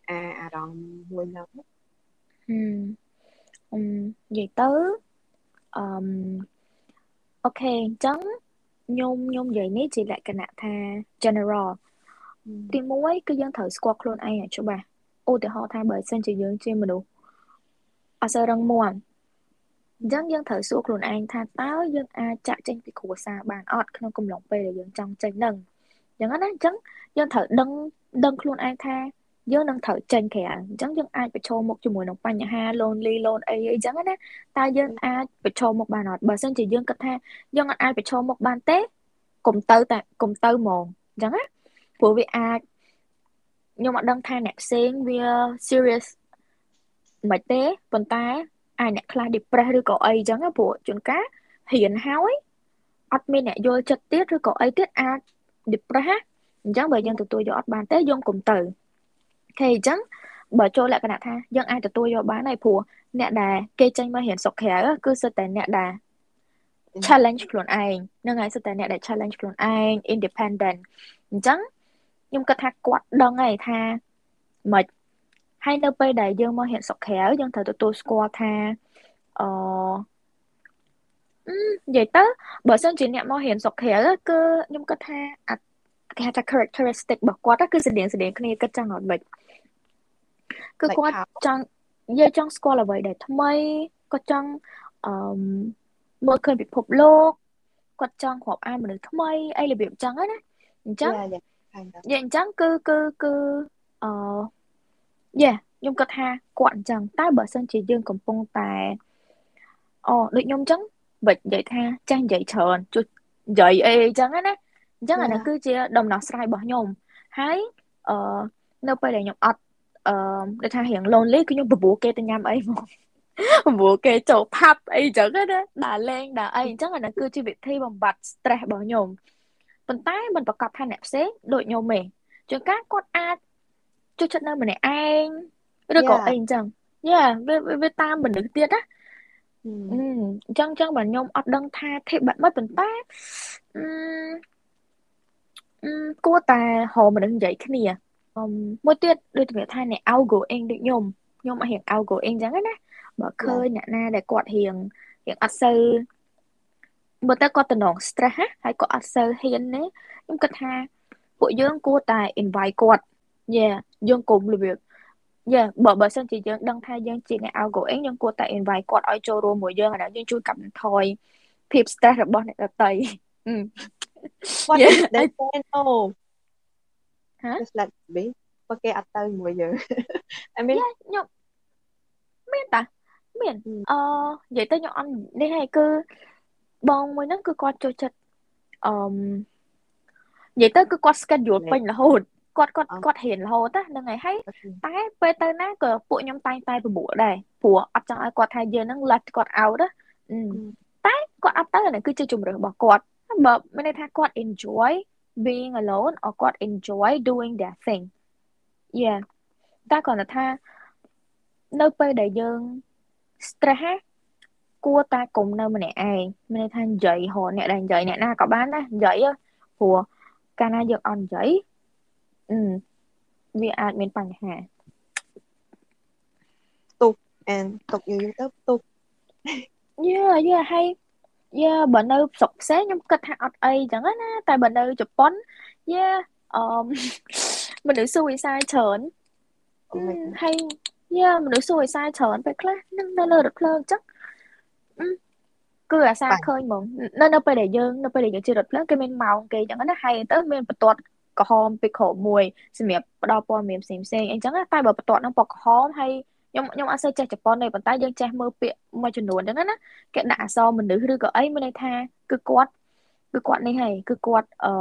អាអារម្មណ៍មួយហ្នឹងហឹមអឺនិយាយទៅអឺអូខេអញ្ចឹងខ្ញុំខ្ញុំនិយាយនេះជាលក្ខណៈថា general ទី1គឺយើងត្រូវស្គាល់ខ្លួនឯងឲ្យច្បាស់ ឧទាហរណ៍ថាបើសិនជាយើងជាមនុស្សអត់សូវរឹងមាំអញ្ចឹងយើងត្រូវសួរខ្លួនឯងថាតើយើងអាចចាក់ចេញពីគ្រួសារបានអត់ក្នុងកំឡុងពេលដែលយើងចង់ចេញនឹងអញ្ចឹងណាអញ្ចឹងយើងត្រូវដឹងដឹងខ្លួនឯងថាយើងនឹងត្រូវចេញក្រៅអញ្ចឹងយើងអាចប្រឈមមុខជាមួយនឹងបញ្ហា lonely loan អីអីចឹងណាតើយើងអាចប្រឈមមុខបានអត់បើមិនជាយើងគិតថាយើងអាចប្រឈមមុខបានទេកុំទៅតែកុំទៅហ្មងអញ្ចឹងណាព្រោះវាអាច ខ្ញុំអត់ដឹងថាអ្នកផ្សេងវា serious មិនទេប៉ុន្តែអាចអ្នកខ្លះ depress ឬក៏អីចឹងព្រោះជួនកាលរៀនហើយអត់មានអ្នកយល់ចិត្តទៀតឬក៏អីទៀតអាច depress អញ្ចឹងបើយើងទទួលយកអត់បានទេយើងកុំទៅអូខេអញ្ចឹងបើចូលលក្ខណៈថាយើងអាចទទួលយកបានហើយព្រោះអ្នកដែលគេចេញមករៀនសុខក្រៅគឺសិតតែអ្នកដែល challenge ខ្លួនឯងហ្នឹងហើយសិតតែអ្នកដែល challenge ខ្លួនឯង independent អញ្ចឹង ខ្ញុំគិតថាគាត់ដឹងហើយថាមិនហើយនៅពេលដែលយើងមករៀនសុខក្រៅយើងត្រូវទទួលស្គាល់ថាអឺនិយាយទៅបើសិនជាអ្នកមករៀនសុខក្រៅគឺខ្ញុំគិតថាគេហៅថា characteristic របស់គាត់គឺស្តៀងស្តៀងគ្នាគិតចឹងអត់មិនគឺគាត់ចង់និយាយចង់ស្គាល់អ្វីដែលថ្មីគាត់ចង់អឺមើលឃើញពិភពលោកគាត់ចង់រាប់អានមនុស្សថ្មីអីរបៀបចឹងណាអញ្ចឹង និយាយអញ្ចឹងគឺគឺគឺអឺយេខ្ញុំគាត់ថាគាត់អញ្ចឹងតែបើសិនជាយើងកំពុងតែអូដូចខ្ញុំអញ្ចឹងបិចនិយាយថាចាស់និយាយច្រើនជួយនិយាយអីអញ្ចឹងណាអញ្ចឹងអានេះគឺជាដំណោះស្រាយរបស់ខ្ញុំហើយអឺនៅពេលដែលខ្ញុំអត់អឺដូចថារៀង lonely គឺខ្ញុំបបួលគេទៅញ៉ាំអីមកបបួលគេចូលផាប់អីអញ្ចឹងណាដើរលេងដើរអីអញ្ចឹងអានេះគឺជាវិធីបំបត្តិ stress របស់ខ្ញុំ ប៉ុន្តែមិនប្រកាសថាអ្នកផ្សេងដូចខ្ញុំទេជួនកាលគាត់អាចចូលចិត្តនៅម្នាក់ឯងឬក៏អីអញ្ចឹងយ៉ាវាវាតាមមនុស្សទៀតណាអញ្ចឹងអញ្ចឹងបើខ្ញុំអត់ដឹងថាធិបាត់មិនប៉ុន្តែអឺគួរតែរកមនុស្សនិយាយគ្នាមួយទៀតដូចជំរាបថាអ្នក outgoing ដូចខ្ញុំខ្ញុំអត់រៀង outgoing អញ្ចឹងណាបើឃើញអ្នកណាដែលគាត់រៀងរៀងអត់សូវ មើលទៅគាត់តំណង stress ណាហើយគាត់អត់សូវហ៊ានទេខ្ញុំគិតថាពួកយើងគួរតែ invite គាត់យេយើងគុំរបៀបយេបើបើសិនជាយើងដឹងថាយើងជាអ្នក outgoing យើងគួរតែ invite គាត់ឲ្យចូលរួមមួយយើងអាហ្នឹងយើងជួយកាត់បន្ថយភាព stress របស់អ្នកដទៃ What Yeah. if they say no ហ៎ just let be បើគេអត់ទៅមួយយើង I mean ខ្ញុំមានតាមាន Ừ. អឺនិយាយទៅខ្ញុំអត់នេះហើយគឺ បងមួយហ្នឹងគឺគាត់ចូលចិត្តអឺមនិយាយទៅគឺគាត់ schedule ពេញរហូតគាត់គាត់អគាត់រៀនរហូតណាហ្នឹងហើយហើយ okay. តែពេលទៅណាក៏ពួកខ្ញុំតែងតែបបួលដែរព្រោះអត់ចង់ឲ្យគាត់ថាយើងហ្នឹង let គាត់ out ណាអឺ Ừ. តែគាត់អត់ទៅអាហ្នឹងគឺជាជំរឿនរបស់គាត់បើមានន័យថាគាត់ enjoy being alone or គាត់ enjoy doing their thing yeah តែគ្រាន់តែថានៅពេលដែលយើង stress ណា គួរតែកុំនៅម្នាក់ឯងមានន័យថានិយាយរហអ្នកដែលនិយាយអ្នកណាក៏បានដែរនិយាយហ៎ព្រោះកាលណាយើងអត់និយាយអឺវាអាចមានបញ្ហា and ទុកយូរយូរទៅទុកយ៉ាយ៉ាហើយយ៉ាបើនៅស្រុកផ្សេងខ្ញុំគិតថាអត់អីចឹងណាតែបើនៅជប៉ុនយ៉ាអឺមមនុស្ស suicide ច្រើន Oh my god ហើយយ៉ាមនុស្ស suicide ច្រើនពេលខ្លះនឹងនៅលើរថភ្លើងចឹងអឺ គឺអាសាបាទឃើញហ្មងនៅនៅពេលដែលយើងនៅពេលដែលយើងជិះរថភ្លើងគេមានម៉ោងគេចឹងណាហើយទៅមានបន្ទាត់ក្រហមពីក្រោមមួយសម្រាប់ផ្ដល់ព័ត៌មានផ្សេងផ្សេងអីចឹងណាតែបើបន្ទាត់ហ្នឹងពណ៌ក្រហមហើយខ្ញុំខ្ញុំអត់សូវចេះជប៉ុនទេប៉ុន្តែយើងចេះមើលពាក្យមួយចំនួនចឹងណាគេដាក់អក្សរមនុស្សឬក៏អីមានន័យថាគឺគាត់គឺគាត់នេះហើយគឺគាត់អឺ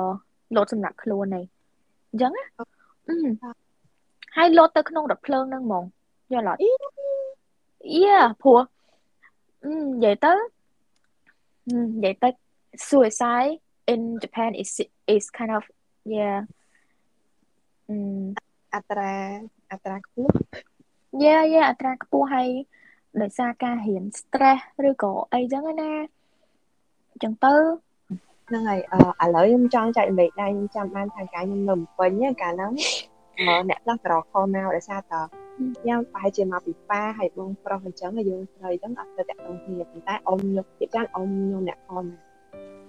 លោតសម្រាប់ខ្លួនហើយអញ្ចឹងណាអឺហើយលោតទៅក្នុងរថភ្លើងហ្នឹងហ្មងយល់អត់អី Yeah ព្រោះ អឺនិយាយទៅអឺនិយាយទៅ suicide in Japan is is kind of yeah អឺអត្រាអត្រាខ្ពស់ yeah yeah អត្រាខ្ពស់ហើយដោយសារការរៀន stress ឬក៏អីចឹងណាអញ្ចឹងទៅហ្នឹងហើយអឺឥឡូវខ្ញុំចង់ចែករំលែកដែរខ្ញុំចាំបានថាកាលខ្ញុំនៅភ្នំពេញហ្នឹងកាលហ្នឹងអឺអ្នកខ្លះក៏រកខលមកដោយសារតខ្ញុំប្រហែលជាមកពីប៉ាហើយបងប្រុសអញ្ចឹងហើយយើងស្រីអញ្ចឹងអត់ទៅតាក់ទងគ្នាប៉ុន្តែអ៊ំខ្ញុំជាច្រើនអ៊ំខ្ញុំអ្នកខលមក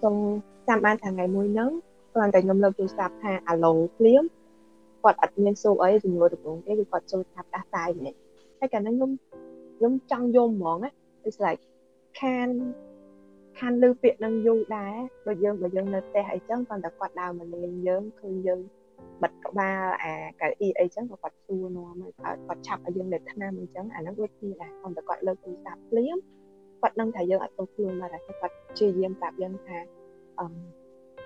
សូមចាំបានថាថ្ងៃមួយហ្នឹងគ្រាន់តែខ្ញុំលើកទូរស័ព្ទថាអាឡូភ្លាមគាត់អត់មានសួរអីជំនួសដំបងទេគឺគាត់ចូលថាដាស់តាយម្នាក់ហើយកាលហ្នឹងខ្ញុំខ្ញុំចង់យំហ្មងណា it's like can ខានលឺពាក្យនឹងយូរដែរដូចយើងបើយើងនៅផ្ទះអីចឹងគាត់តែគាត់ដើរមកលេងយើងឃើញយើង បិទក្បាលអាកៅអីអីចឹងក៏គាត់សួរនាំឲ្យគាត់ឆាប់ឲ្យយើងលេបថ្នាំអីចឹងអាហ្នឹងដូចគ្នាដែរគាត់តែគាត់លើកទូរស័ព្ទភ្លាមគាត់ដឹងថាយើងអត់ទោសខ្លួនមកដែរគាត់ព្យាយាមប្រាប់យើងថាអឺ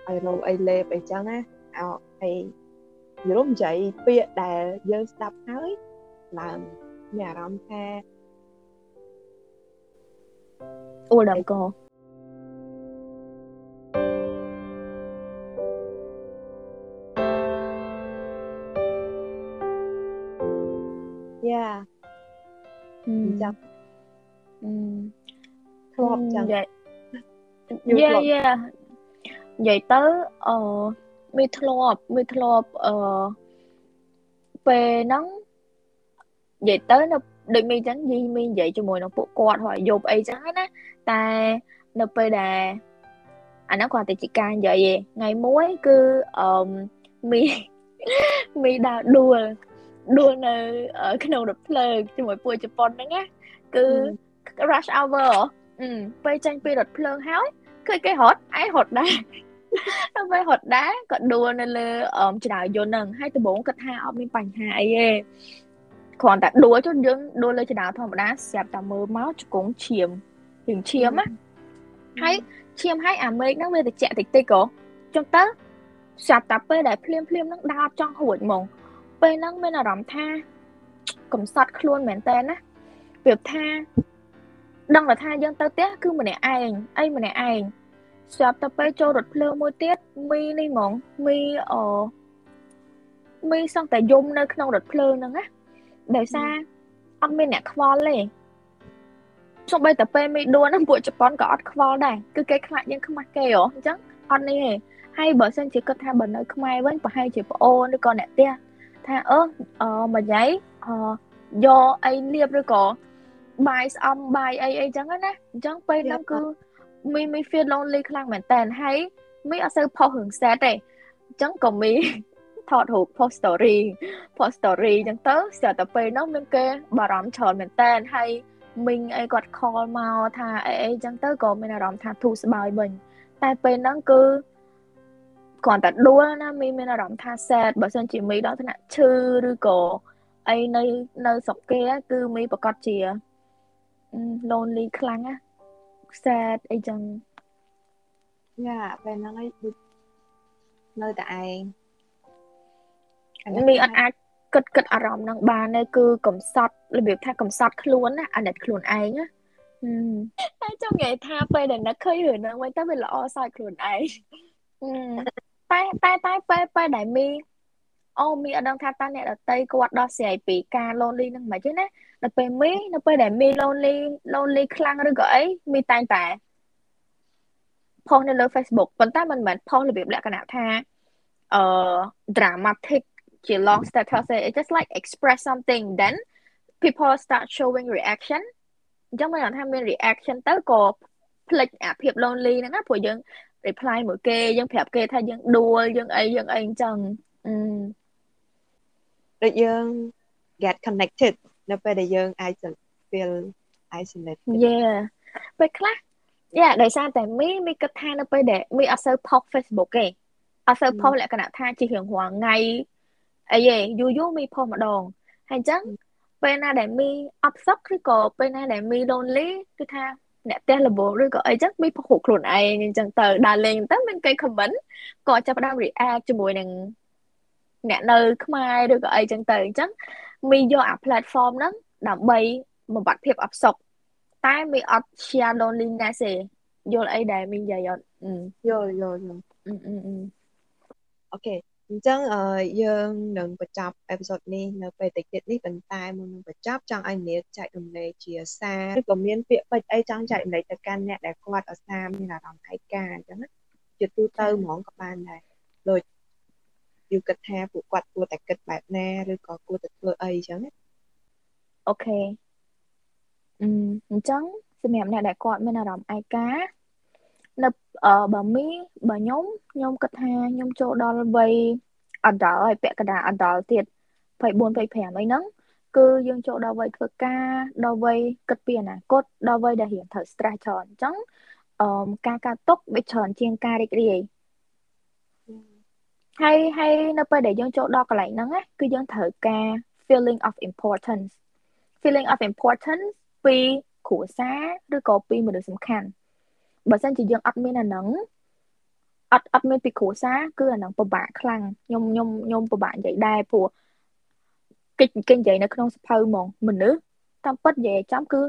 ឲ្យរោអីលេបអីចឹងណាឲ្យអីយល់និយាយពាក្យដែលយើងស្ដាប់ហើយឡើងមានអារម្មណ៍ថាអូលដើមក អឺចាំអឺធ្លាប់ចឹងនិយាយយូរយ៉ាធ្លាប់យ៉ានិយាយទៅអឺមានធ្លាប់មានធ្លាប់អឺពេលហ្នឹងនិយាយទៅនៅដូចមីអញ្ចឹងយីមីនិយាយជាមួយនឹងពួកគាត់ហើយយប់អីចឹងណាតែនៅពេលដែលអាហ្នឹងគាត់តែជាការនិយាយឯងថ្ងៃមួយគឺអឺមីមីដើរដួល ដួលនៅក្នុងរថភ្លើងជាមួយពួកជប៉ុនហ្នឹងណាគឺ rush hour អឺពេលចេញពីរថភ្លើងហើយឃើញគេរត់ឯងរត់ដែរដល់ពេលរត់ដែរក៏ដួលនៅលើអមចរយន្តហ្នឹងហើយដំបូងគាត់ថាអត់មានបញ្ហាអីទេគ្រាន់តែដួលចុះយើងដួលលើចរធម្មតាស្រាប់តែមើលមកជង្គង់ឈាមយើងឈាមណាហើយឈាមហើយអាមេឃហ្នឹងវាត្រជាក់តិចតិចក៏ចុះទៅស្រាប់តែពេលដែលភ្លាមភ្លាមហ្នឹងដើរចង់រួចហ្មង ពេលហ្នឹងមានអារម្មណ៍ថាកំសត់ខ្លួនមែនតើណាប្រៀបថាដឹងតែថាយើងទៅផ្ទះគឺម្នាក់ឯងអីម្នាក់ឯងស្រាប់តែពេលចូលរថភ្លើងមួយទៀតមីនេះហ្មងមីអមីសឹងតែយំនៅក្នុងរថភ្លើងហ្នឹងណាដោយសារអត់មានអ្នកខ្វល់ទេសូម្បីតែពេលមីដួលហ្នឹងពួកជប៉ុនក៏អត់ខ្វល់ដែរគឺគេខ្លាចយើងខ្មាស់គេហ៎អញ្ចឹងអត់នេះទេហើយបើសិនជាគិតថាបើនៅខ្មែរវិញប្រហែលជាប្អូនឬក៏អ្នកផ្ទះ ថាអឺអឺមួយញ៉ៃអឺយកអីលៀបឬក៏បាយស្អំបាយអីអីចឹងណាអញ្ចឹងពេលហ្នឹងគឺមីមី feel lonely ខ្លាំងមែនតើហើយមីអត់សូវផុសរឿង sad ទេអញ្ចឹងក៏មីថតរូប post story post story អញ្ចឹងទៅស្ទើរតែពេលហ្នឹងមានគេបារម្ភច្រើនមែនតើហើយមីងអីគាត់ call មកថាអីអីអញ្ចឹងទៅក៏មានអារម្មណ៍ថាធូរស្បើយវិញតែពេលហ្នឹងគឺ គ្រាន់តែដួលណាមីមានអារម្មណ៍ថា sad បើសិនជាមីដល់ថ្នាក់ឈឺឬក៏អីនៅនៅស្រុកគេគឺមីប្រកាសជា lonely ខ្លាំងណា sad អីចឹងយ៉ាពេលហ្នឹងឯងនៅតែឯងមីអត់អាចគិតគិតអារម្មណ៍នឹងបានទេគឺកំសត់របៀបថាកំសត់ខ្លួនណាអាណិតខ្លួនឯងណាតែចង់និយាយថាពេលដែលនឹកឃើញរឿងហ្នឹងវិញទៅវាល្អសើចខ្លួនឯង តែតែតែពេលពេលដែលមីអូមីអត់ដឹងថាតើអ្នកដតីគាត់ដោះស្រាយពីការ lonely ហ្នឹងមិនទេណានៅពេលមីនៅពេលដែលមី lonely lonely ខ្លាំងឬក៏អីមីតែងតែផុសនៅលើ Facebook ប៉ុន្តែមិនមែនផុសរបៀបលក្ខណៈថាអឺ dramatic ជា long status ទេ it just like express something then people start showing reaction អញ្ចឹងមិនថាមាន reaction ទៅក៏ផ្លិចអាភាព lonely ហ្នឹងណាព្រោះយើង reply មួយគេយើងប្រាប់គេថាយើងដួលយើងអីយើងអីអញ្ចឹងអឺដូចយើង get connected នៅពេលដែលយើងអាច feel isolated yeah ពេលខ្លះយ៉ាដោយសារតែមីមីគិតថានៅពេលដែលមីអត់សូវផុស Facebook ទេអត់សូវផុសលក្ខណៈថាជារៀងរាល់ថ្ងៃអីទេយូរយូរមីផុសម្ដងហើយអញ្ចឹងពេលណាដែលមីអត់សុខឬក៏ពេលណាដែលមី lonely គឺថា អ្នកផ្ទះលបឬក៏អីចឹងមីផុសខ្លួនឯងអញ្ចឹងទៅដើរលេងទៅមានគេ comment ក៏ចាប់ផ្ដើម react ជាមួយនឹងអ្នកនៅខ្មែរឬក៏អីចឹងទៅអញ្ចឹងមីយកអា platform ហ្នឹងដើម្បីបំបត្តិភាពអផ្សុកតែមីអត់ share loneliness ទេយល់អីដែលមីនិយាយអត់យល់យល់យល់អឺអឺ OK អញ្ចឹងយើងនឹងបញ្ចប់ episode នេះនៅពេលតិចទៀតនេះប៉ុន្តែមុននឹងបញ្ចប់ចង់ឲ្យនាងចែករំលែកជាសារឬក៏មានពាក្យពេចន៍អីចង់ចែករំលែកទៅកាន់អ្នកដែលគាត់អាសាមានអារម្មណ៍ឯកាអញ្ចឹងណាជាទូទៅហ្មងក៏បានដែរដូច you គិតថាពួកគាត់គួរតែគិតបែបណាឬក៏គួរតែធ្វើអីអញ្ចឹងណា OK អឺអញ្ចឹងសម្រាប់អ្នកដែលគាត់មានអារម្មណ៍ឯកា នៅបើមីបើខ្ញុំខ្ញុំគិតថាខ្ញុំចូលដល់វ័យ adult ហើយពាក់កណ្ដាល adult ទៀត24 25អីហ្នឹងគឺយើងចូលដល់វ័យធ្វើការដល់វ័យគិតពីអនាគតដល់វ័យដែលរៀងត្រូវ stress ច្រើនអញ្ចឹងអឺការកាត់ទុកវាច្រើនជាងការរីករាយហើយហើយនៅពេលដែលយើងចូលដល់កន្លែងហ្នឹងគឺយើងត្រូវការ feeling of importance feeling of importance ពីគ្រួសារឬក៏ពីមនុស្សសំខាន់ បើសិនជាយើងអត់មានអាហ្នឹងអត់អត់មានពីគ្រួសារគឺអាហ្នឹងពិបាកខ្លាំងខ្ញុំខ្ញុំខ្ញុំពិបាកនិយាយដែរព្រោះកិច្ចកិច្ចនិយាយនៅក្នុងសភៅហ្មងមនុស្សតាមពិតនិយាយចំគឺ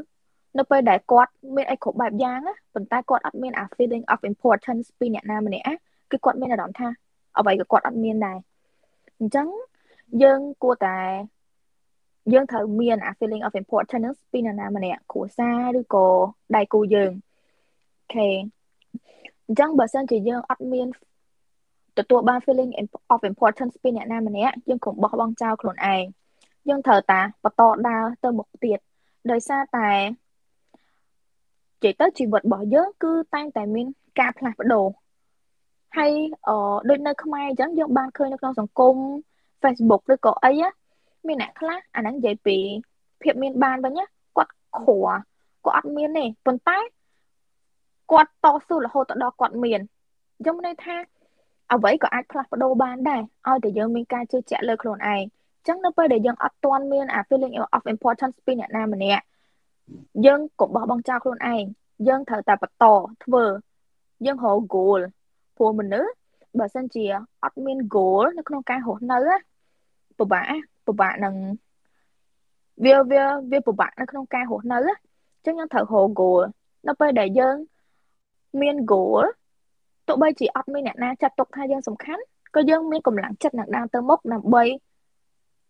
នៅពេលដែលគាត់មានអីគ្រប់បែបយ៉ាងណាប៉ុន្តែគាត់អត់មានអា feeling of importance ពីអ្នកណាម្នាក់គឺគាត់មានអារម្មណ៍ថាអ្វីក៏គាត់អត់មានដែរអញ្ចឹងយើងគួរតែយើងត្រូវមានអា feeling of importance ពីនរណាម្នាក់គ្រួសារឬក៏ដៃគូយើងអូ ខេអញ្ចឹងបើសិនជាយើងអត់មានទទួលបាន feeling of importance ពីអ្នកណាម្នាក់យើងកុំបោះបង់ចោលខ្លួនឯងយើងត្រូវតាបន្តដើរទៅមុខទៀតដោយសារតែនិយាយទៅជីវិតរបស់យើងគឺតែងតែមានការផ្លាស់ប្ដូរហើយអឺដូចនៅខ្មែរអញ្ចឹងយើងបានឃើញនៅក្នុងសង្គម Facebook ឬក៏អីមានអ្នកខ្លះអាហ្នឹងនិយាយពីភាពមានបានវិញគាត់ខួគាត់អត់មានទេប៉ុន្តែ គាត់តស៊ូរហូតដល់គាត់មានខ្ញុំន័យថាអ្វីក៏អាចផ្លាស់ប្ដូរបានដែរឲ្យតែយើងមានការជឿជាក់លើខ្លួនឯងអញ្ចឹងនៅពេលដែលយើងអត់ទាន់មានអា feeling of importance ពីអ្នកណាម្នាក់យើងកុំបោះបង់ចោលខ្លួនឯងយើងត្រូវតែបន្តធ្វើយើងរក goal ព្រោះមនុស្សបើសិនជាអត់មាន goal នៅក្នុងការរស់នៅពិបាកពិបាកនឹងវាវាវាពិបាកនៅក្នុងការរស់នៅអញ្ចឹងយើងត្រូវរក goal នៅពេលដែលយើង មាន goal ទោះបីជាអត់មានអ្នកណាចាត់ទុកថាយើងសំខាន់ក៏យើងមានកម្លាំងចិត្តនឹងដើរទៅមុខដើម្បី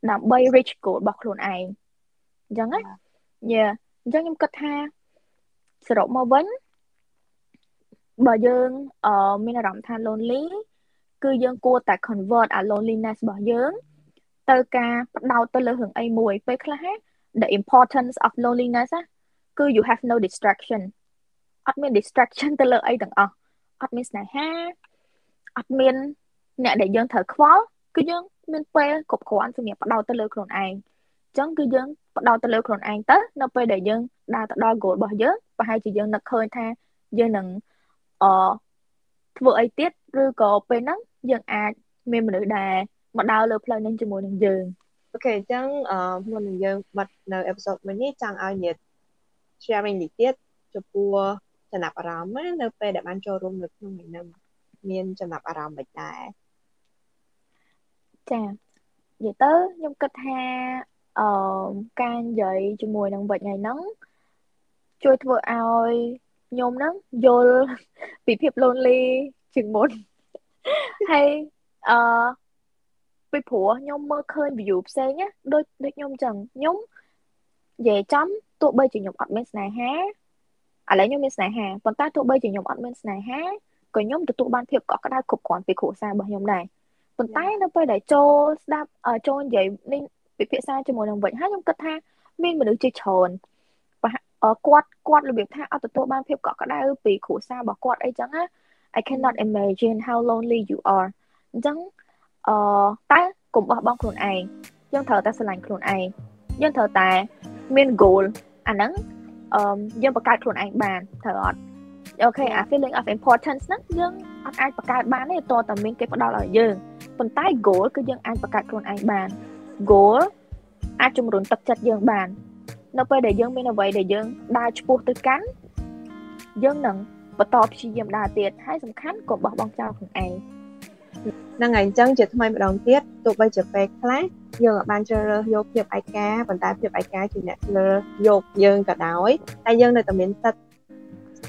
ដើម្បី reach goal របស់ខ្លួនឯងអញ្ចឹងណាយេអញ្ចឹងខ្ញុំគិតថាសរុបមកវិញបើយើងអឺមានអារម្មណ៍ថា lonely គឺយើងគួរតែ convert អា loneliness របស់យើងទៅការផ្ដោតទៅលើរឿងអីមួយពេលខ្លះ the importance of loneliness គឺ you have no distraction អត់មាន distraction ទៅលើអីទាំងអស់អត់មានស្នេហាអត់មានអ្នកដែលយើងត្រូវខ្វល់គឺយើងមានពេលគ្រប់គ្រាន់សម្រាប់បដោតទៅលើខ្លួនឯងអញ្ចឹងគឺយើងបដោតទៅលើខ្លួនឯងទៅនៅពេលដែលយើងដើរទៅដល់ goal របស់យើងប្រហែលជាយើងនឹកឃើញថាយើងនឹងអធ្វើអីទៀតឬក៏ពេលហ្នឹងយើងអាចមានមនុស្សដែលមកដើរលើផ្លូវនឹងជាមួយនឹងយើងអូខេអញ្ចឹងអឺមុននឹងយើងបិទនៅអេពីសូតមួយនេះចង់ឲ្យញាតិ sharing នេះទៀតចំពោះ ចំណាប់អារម្មណ៍នៅពេលដែលបានចូលរួមនៅក្នុងនេះមានចំណាប់អារម្មណ៍មិនដែរចានិយាយទៅខ្ញុំគិតថាអឺការនិយាយជាមួយនឹងវិជ្ជាហ្នឹងជួយធ្វើឲ្យខ្ញុំហ្នឹងយល់ពីភាព lonely ជាងមុនហើយអឺពីព្រោះខ្ញុំមើលឃើញ view ផ្សេងណាដូចដូចខ្ញុំចឹងខ្ញុំនិយាយចំទោះបីជាខ្ញុំអត់មានស្នេហា ឥឡូវខ្ញុំមានស្នេហាប៉ុន្តែទោះបីជាខ្ញុំអត់មានស្នេហាក៏ខ្ញុំទទួលបានភាពកក់ក្ដៅគ្រប់គ្រាន់ពីគ្រួសាររបស់ខ្ញុំដែរប៉ុន្តែនៅពេលដែលចូលស្ដាប់ចូលនិយាយនេះពិភាក្សាជាមួយនឹងវិញហើយខ្ញុំគិតថាមានមនុស្សជាច្រើនគាត់គាត់របៀបថាអត់ទទួលបានភាពកក់ក្ដៅពីគ្រួសាររបស់គាត់អីចឹងណា I cannot imagine how lonely you are អញ្ចឹងអឺតែកុំបោះបង់ខ្លួនឯងយើងត្រូវតែស្រឡាញ់ខ្លួនឯងយើងត្រូវតែមាន goal អាហ្នឹង អឺយើងបង្កើតខ្លួនឯងបានត្រូវអត់អូខេអា feeling of importance ហ្នឹងយើងអត់អាចបង្កើតបានទេតើតើមានគេផ្ដល់ឲ្យយើងប៉ុន្តែ goal គឺយើងអាចបង្កើតខ្លួនឯងបាន goal អាចជំរុញទឹកចិត្តយើងបាន នៅពេលដែលយើងមានអ្វីដែលយើងដើរឆ្ពោះទៅកាន់យើងនឹងបន្តព្យាយាមដើរទៀតហើយសំខាន់កុំបោះបង់ចោលខ្លួនឯង ហ្នឹងហើយអញ្ចឹងជាថ្មីម្ដងទៀតទោះបីជាពេលខ្លះយើងអាចបានជ្រើសរើសយកភាពឯកាប៉ុន្តែភាពឯកាជាអ្នកជ្រើសយកយើងក៏ដោយតែយើងនៅតែមានសិទ្ធិ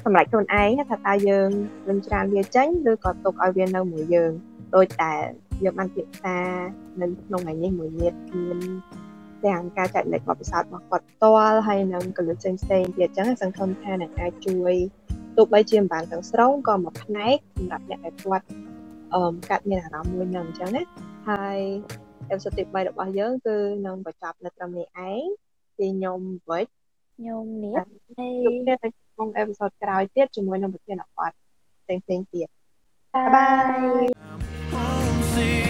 សម្រេចខ្លួនឯងថាតើយើងនឹងច្រានវាចេញឬក៏ទុកឲ្យវានៅមួយយើងដូចតែយើងបានពិសានៅក្នុងថ្ងៃនេះមួយញាតិមានទាំងការចែករំលែកបទពិសោធន៍របស់គាត់ផ្ទាល់ហើយនឹងកលឹះផ្សេងផ្សេងទៀតអញ្ចឹងសង្ឃឹមថានឹងអាចជួយទោះបីជាមិនបានទាំងស្រុងក៏មួយផ្នែកសម្រាប់អ្នកដែលគាត់ អឺកាត់មានអារម្មណ៍មួយនឹងអញ្ចឹងណាហើយអេពីសូតទី3របស់យើងគឺនឹងបញ្ចប់នៅត្រឹមនេះឯងពីខ្ញុំវិចខ្ញុំនេះហើយជួបគ្នានៅក្នុងអេពីសូតក្រោយទៀតជាមួយនឹងប្រធានបទផ្សេងៗទៀតបាយបាយ